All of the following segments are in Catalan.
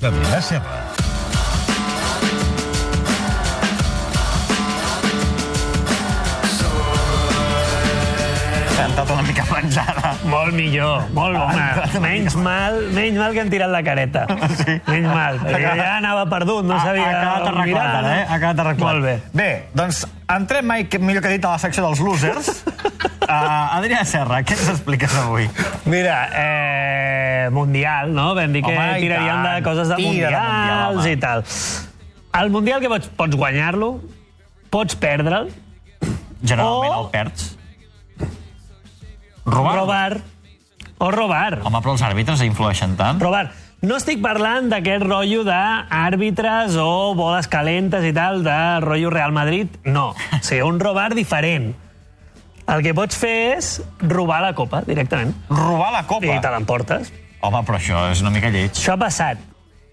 De Vila Serra. Cantat una mica penjada. Molt millor, molt home. Menys mal, menys mal que han tirat la careta. Sí. Menys mal, perquè ja anava perdut, no sabia Ha quedat on arreglat, mirar, ara, eh? Ha quedat arreglat. Molt bé. Bé, doncs entrem, mai, que- millor que dit, a la secció dels losers. Uh, Adrià Serra, què ens expliques avui? Mira, eh, Mundial, no? Vam dir que Home, tiraríem de coses de Tira de Mundial, Mundials home. i tal. El Mundial que pots, pots guanyar-lo, pots perdre'l, Generalment O- el perds. Robar? robar o robar. Home, però els àrbitres influeixen tant. Robar. No estic parlant d'aquest rotllo d'àrbitres o boles calentes i tal, de rotllo Real Madrid. No. O sigui, un robar diferent. El que pots fer és robar la copa, directament. Robar la copa. I te l'emportes. Home, però això és una mica lleig. Això ha passat.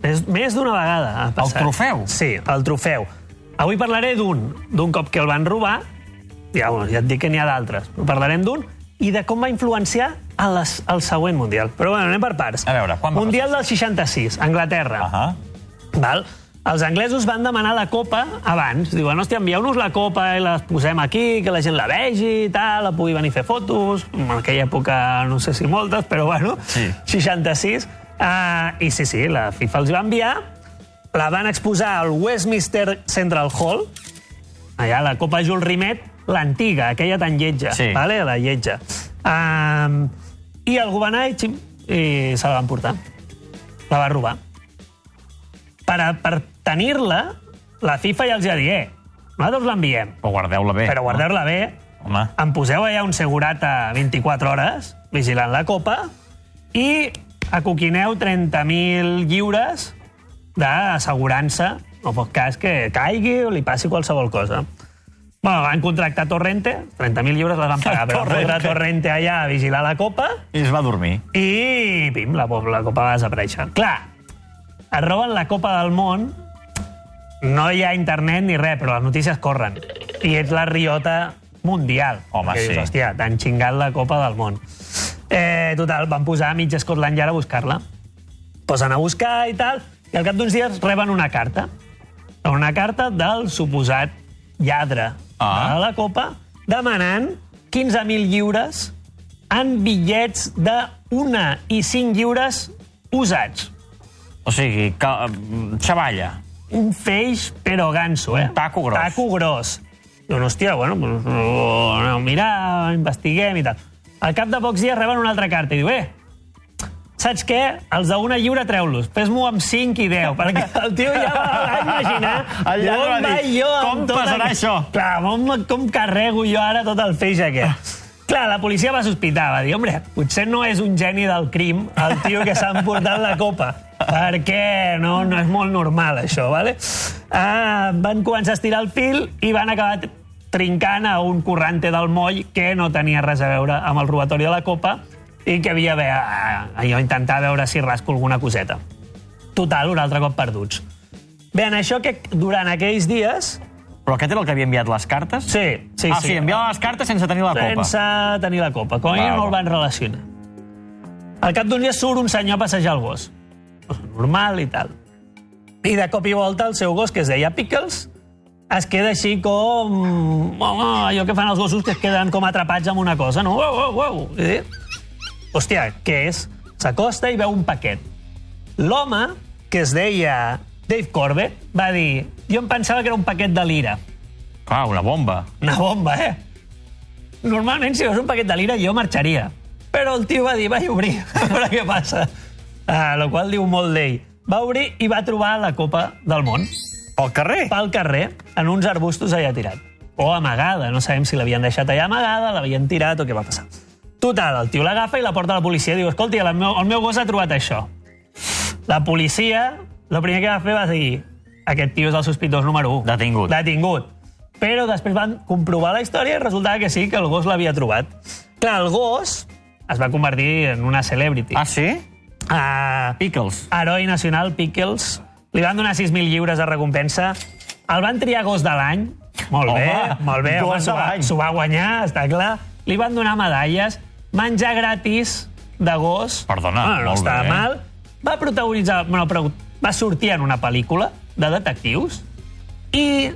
Més, més d'una vegada ha passat. trofeu? Sí, el trofeu. Avui parlaré d'un, d'un cop que el van robar, ja, bueno, ja et dic que n'hi ha d'altres, parlarem d'un, i de com va influenciar a les, al següent Mundial. Però bueno, anem per parts. A veure, quan va Mundial del 66, Anglaterra. Uh -huh. Val? Els anglesos van demanar la copa abans. Diuen, hòstia, envieu-nos la copa i la posem aquí, que la gent la vegi i tal, la pugui venir a fer fotos. En aquella època no sé si moltes, però bueno, Sí. 66. Uh, I sí, sí, la FIFA els va enviar, la van exposar al Westminster Central Hall, allà la copa Jules Rimet, l'antiga, aquella tan lletja, Sí. vale? la lletja. Um, I algú va anar i, xim, i se la van portar. La va robar per, a- per tenir-la, la FIFA ja els ha dit, eh, nosaltres l'enviem, Però guardeu-la bé. però guardeu-la bé, Home. em poseu allà un segurata 24 hores vigilant la copa i acoquineu 30.000 lliures d'assegurança, no pot cas que caigui o li passi qualsevol cosa. Bueno, van contractar Torrente, 30.000 lliures les van pagar, però van Torrente. Torrente allà a vigilar la copa I es va dormir. i, pim, la, la copa va desaparèixer. Clar, es roben la Copa del Món, no hi ha internet ni res, però les notícies corren. I ets la riota mundial. Home, sí. Dius, hòstia, t'han xingat la Copa del Món. Eh, total, van posar a mig Scotland Yard a buscar-la. Posen a buscar i tal, i al cap d'uns dies reben una carta. Una carta del suposat lladre Ah. de la Copa demanant 15.000 lliures en bitllets de una i cinc lliures usats. O sigui, que, mm, xavalla. Un feix, però ganso, eh? Un taco gros. Taco gros. Diuen, hòstia, bueno, pues, a mirar, investiguem i tal. Al cap de pocs dies reben una altra carta i diu, eh, saps què? Els d'una lliure treu-los. Fes-m'ho amb 5 i 10, perquè el tio ja va, imaginar El on va dir, jo "Com tot passarà aquest- això?" Clar, com, com carrego jo ara tot el feix aquest? Clar, la policia va sospitar, va dir, hombre, potser no és un geni del crim el tio que s'ha emportat la copa, perquè no, no és molt normal, això, vale? Uh, van començar a estirar el fil i van acabar trincant a un corrante del moll que no tenia res a veure amb el robatori de la copa i que havia d'haver uh, allò intentar veure si rasco alguna coseta. Total, un altre cop perduts. Bé, en això que durant aquells dies... Però aquest era el que havia enviat les cartes? Sí, sí, ah, sí. sí, enviava les cartes sense tenir la copa. Sense tenir la copa. Com a no el van relacionar. Al cap d'un dia surt un senyor a passejar el gos. Normal i tal. I de cop i volta el seu gos, que es deia Pickles, es queda així com... Oh, allò que fan els gossos que es queden com atrapats amb una cosa, no? Uau, uau, uau. I, hòstia, què és? S'acosta i veu un paquet. L'home, que es deia Dave Corbett, va dir jo em pensava que era un paquet de lira. Clar, una bomba. Una bomba, eh? Normalment, si veus un paquet de lira, jo marxaria. Però el tio va dir, vaig obrir, a veure què passa. A la qual diu molt d'ell. Va obrir i va trobar la Copa del Món Pel carrer? pel carrer, en uns arbustos allà tirat. O amagada, no sabem si l'havien deixat allà amagada, l'havien tirat o què va passar. Total, el tio l'agafa i la porta a la policia. Diu, escolti, el meu, el meu gos ha trobat això. La policia, el primer que va fer va dir aquest tio és el sospitós número 1. Detingut. Detingut. Però després van comprovar la història i resultava que sí, que el gos l'havia trobat. Clar, el gos es va convertir en una celebrity. Ah, sí? Ah, Pickles. heroi nacional Pickles. Li van donar 6.000 lliures de recompensa. El van triar gos de l'any. Molt bé, Home, molt bé. home, s'ho va- va guanyar, està clar. Li van donar medalles. Menjar gratis de gos. Perdona, bueno, no molt està bé. mal. va protagonitzar... Bueno, però va sortir en una pel·lícula de detectius i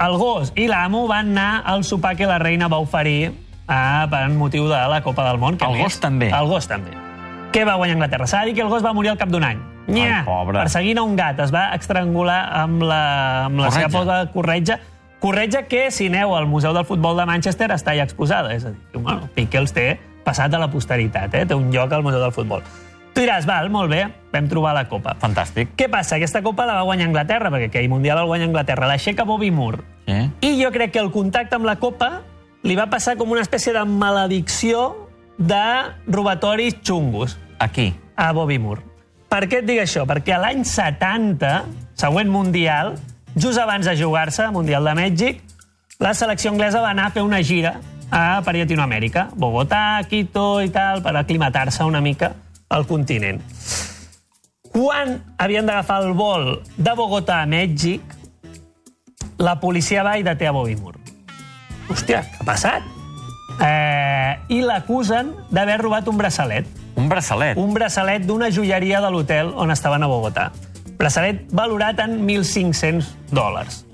el gos i l'amo van anar al sopar que la reina va oferir a, per motiu de la Copa del Món. Que El més- gos també? El gos també. Què va guanyar Anglaterra? S'ha de dir que el gos va morir al cap d'un any. Nya, pobre. Perseguint a un gat. Es va estrangular amb la, amb la seva posa corretja. Corretja que, si aneu al Museu del Futbol de Manchester, està ja exposada. És a dir, bueno, Piqué els té passat a la posteritat, eh? té un lloc al Museu del Futbol. Tu diràs, val, molt bé, vam trobar la copa. Fantàstic. Què passa? Aquesta copa la va guanyar Anglaterra, perquè aquell Mundial el guanya Anglaterra. L'aixeca Bobby Moore. Sí. I jo crec que el contacte amb la copa li va passar com una espècie de maledicció de robatoris xungos Aquí. a Bobby Moore. Per què et dic això? Perquè l'any 70, següent Mundial, just abans de jugar-se, Mundial de Mèxic, la selecció anglesa va anar a fer una gira a, per Llatinoamèrica, Bogotà, Quito i tal, per aclimatar-se una mica al continent. Quan havien d'agafar el vol de Bogotà a Mèxic, la policia va i deté a Bobby Moore. Hòstia, què ha passat? Eh, I l'acusen d'haver robat un braçalet Un braçalet. un braçalet d'una joieria de l'hotel on estaven a Bogotà. Braçalet valorat en 1.500 dòlars.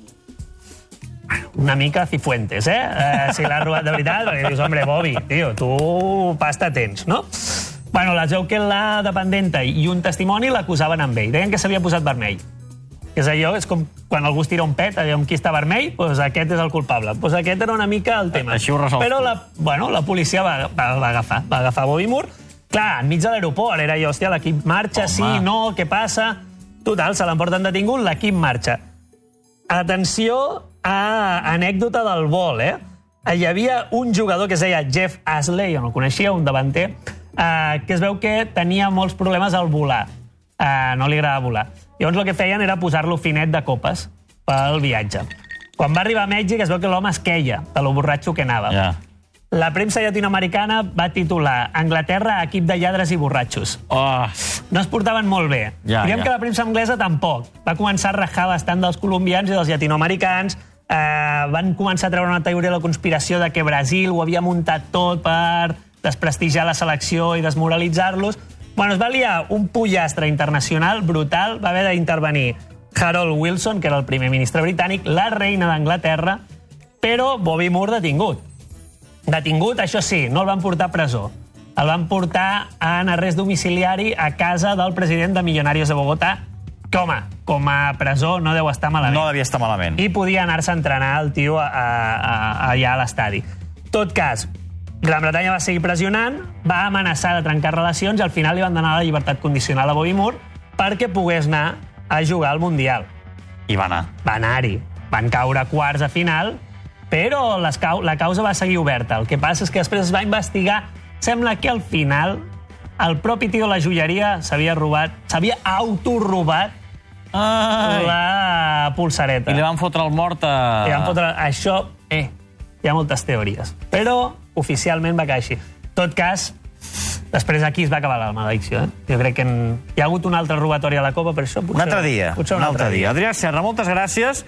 Una mica cifuentes, eh? eh si l'ha robat de veritat, perquè dius, hombre, Bobby, tio, tu pasta tens, no? Bueno, la veu que la dependenta i un testimoni l'acusaven amb ell. Deien que s'havia posat vermell. És allò, és com quan algú es tira un pet, allò qui està vermell, doncs aquest és el culpable. Doncs aquest era una mica el tema. Així ho resols Però la, bueno, la policia va, va, va agafar, va agafar Bobby Moore. Clar, enmig de l'aeroport, era allò, hòstia, l'equip marxa, Home. sí, no, què passa? Total, se l'emporten detingut, l'equip marxa. Atenció a anècdota del vol, eh? Hi havia un jugador que es deia Jeff Asley, jo no el coneixia, un davanter, eh, que es veu que tenia molts problemes al volar. Eh, no li agradava volar. Llavors el que feien era posar-lo finet de copes pel viatge. Quan va arribar a Mèxic es veu que l'home es queia de lo borratxo que anava. Ja. La premsa llatinoamericana va titular Anglaterra, equip de lladres i borratxos. Oh, No es portaven molt bé. Ja, Diguem ja. que la premsa anglesa tampoc. Va començar a rajar bastant dels colombians i dels llatinoamericans. Eh, van començar a treure una teoria de la conspiració de que Brasil ho havia muntat tot per desprestigiar la selecció i desmoralitzar-los. Bueno, es va liar un pollastre internacional brutal. Va haver d'intervenir Harold Wilson, que era el primer ministre britànic, la reina d'Anglaterra, però Bobby Moore detingut. Detingut, això sí, no el van portar a presó. El van portar en arrest domiciliari a casa del president de Millonarios de Bogotà, que, home, com a presó no deu estar malament. no devia estar malament. I podia anar-se a entrenar el tio a, a, a, allà a l'estadi. Tot cas, Gran Bretanya va seguir pressionant, va amenaçar de trencar relacions i al final li van donar la llibertat condicional a Bobby Moore perquè pogués anar a jugar al Mundial I va anar. va anar-hi. Van caure a quarts a final, però les cau la causa va seguir oberta. El que passa és que després es va investigar. Sembla que al final el propi tio de la joieria s'havia robat, s'havia autorobat Ai. la pulsareta. I li van fotre el mort a... I van fotre... Això, eh, hi ha moltes teories. Però oficialment va quedar així. En tot cas, després aquí es va acabar la maledicció. Eh? Jo crec que en... hi ha hagut un altre robatori a la Copa, per això potser... Un altre dia. Potser un altre dia. Adrià Serra, moltes gràcies.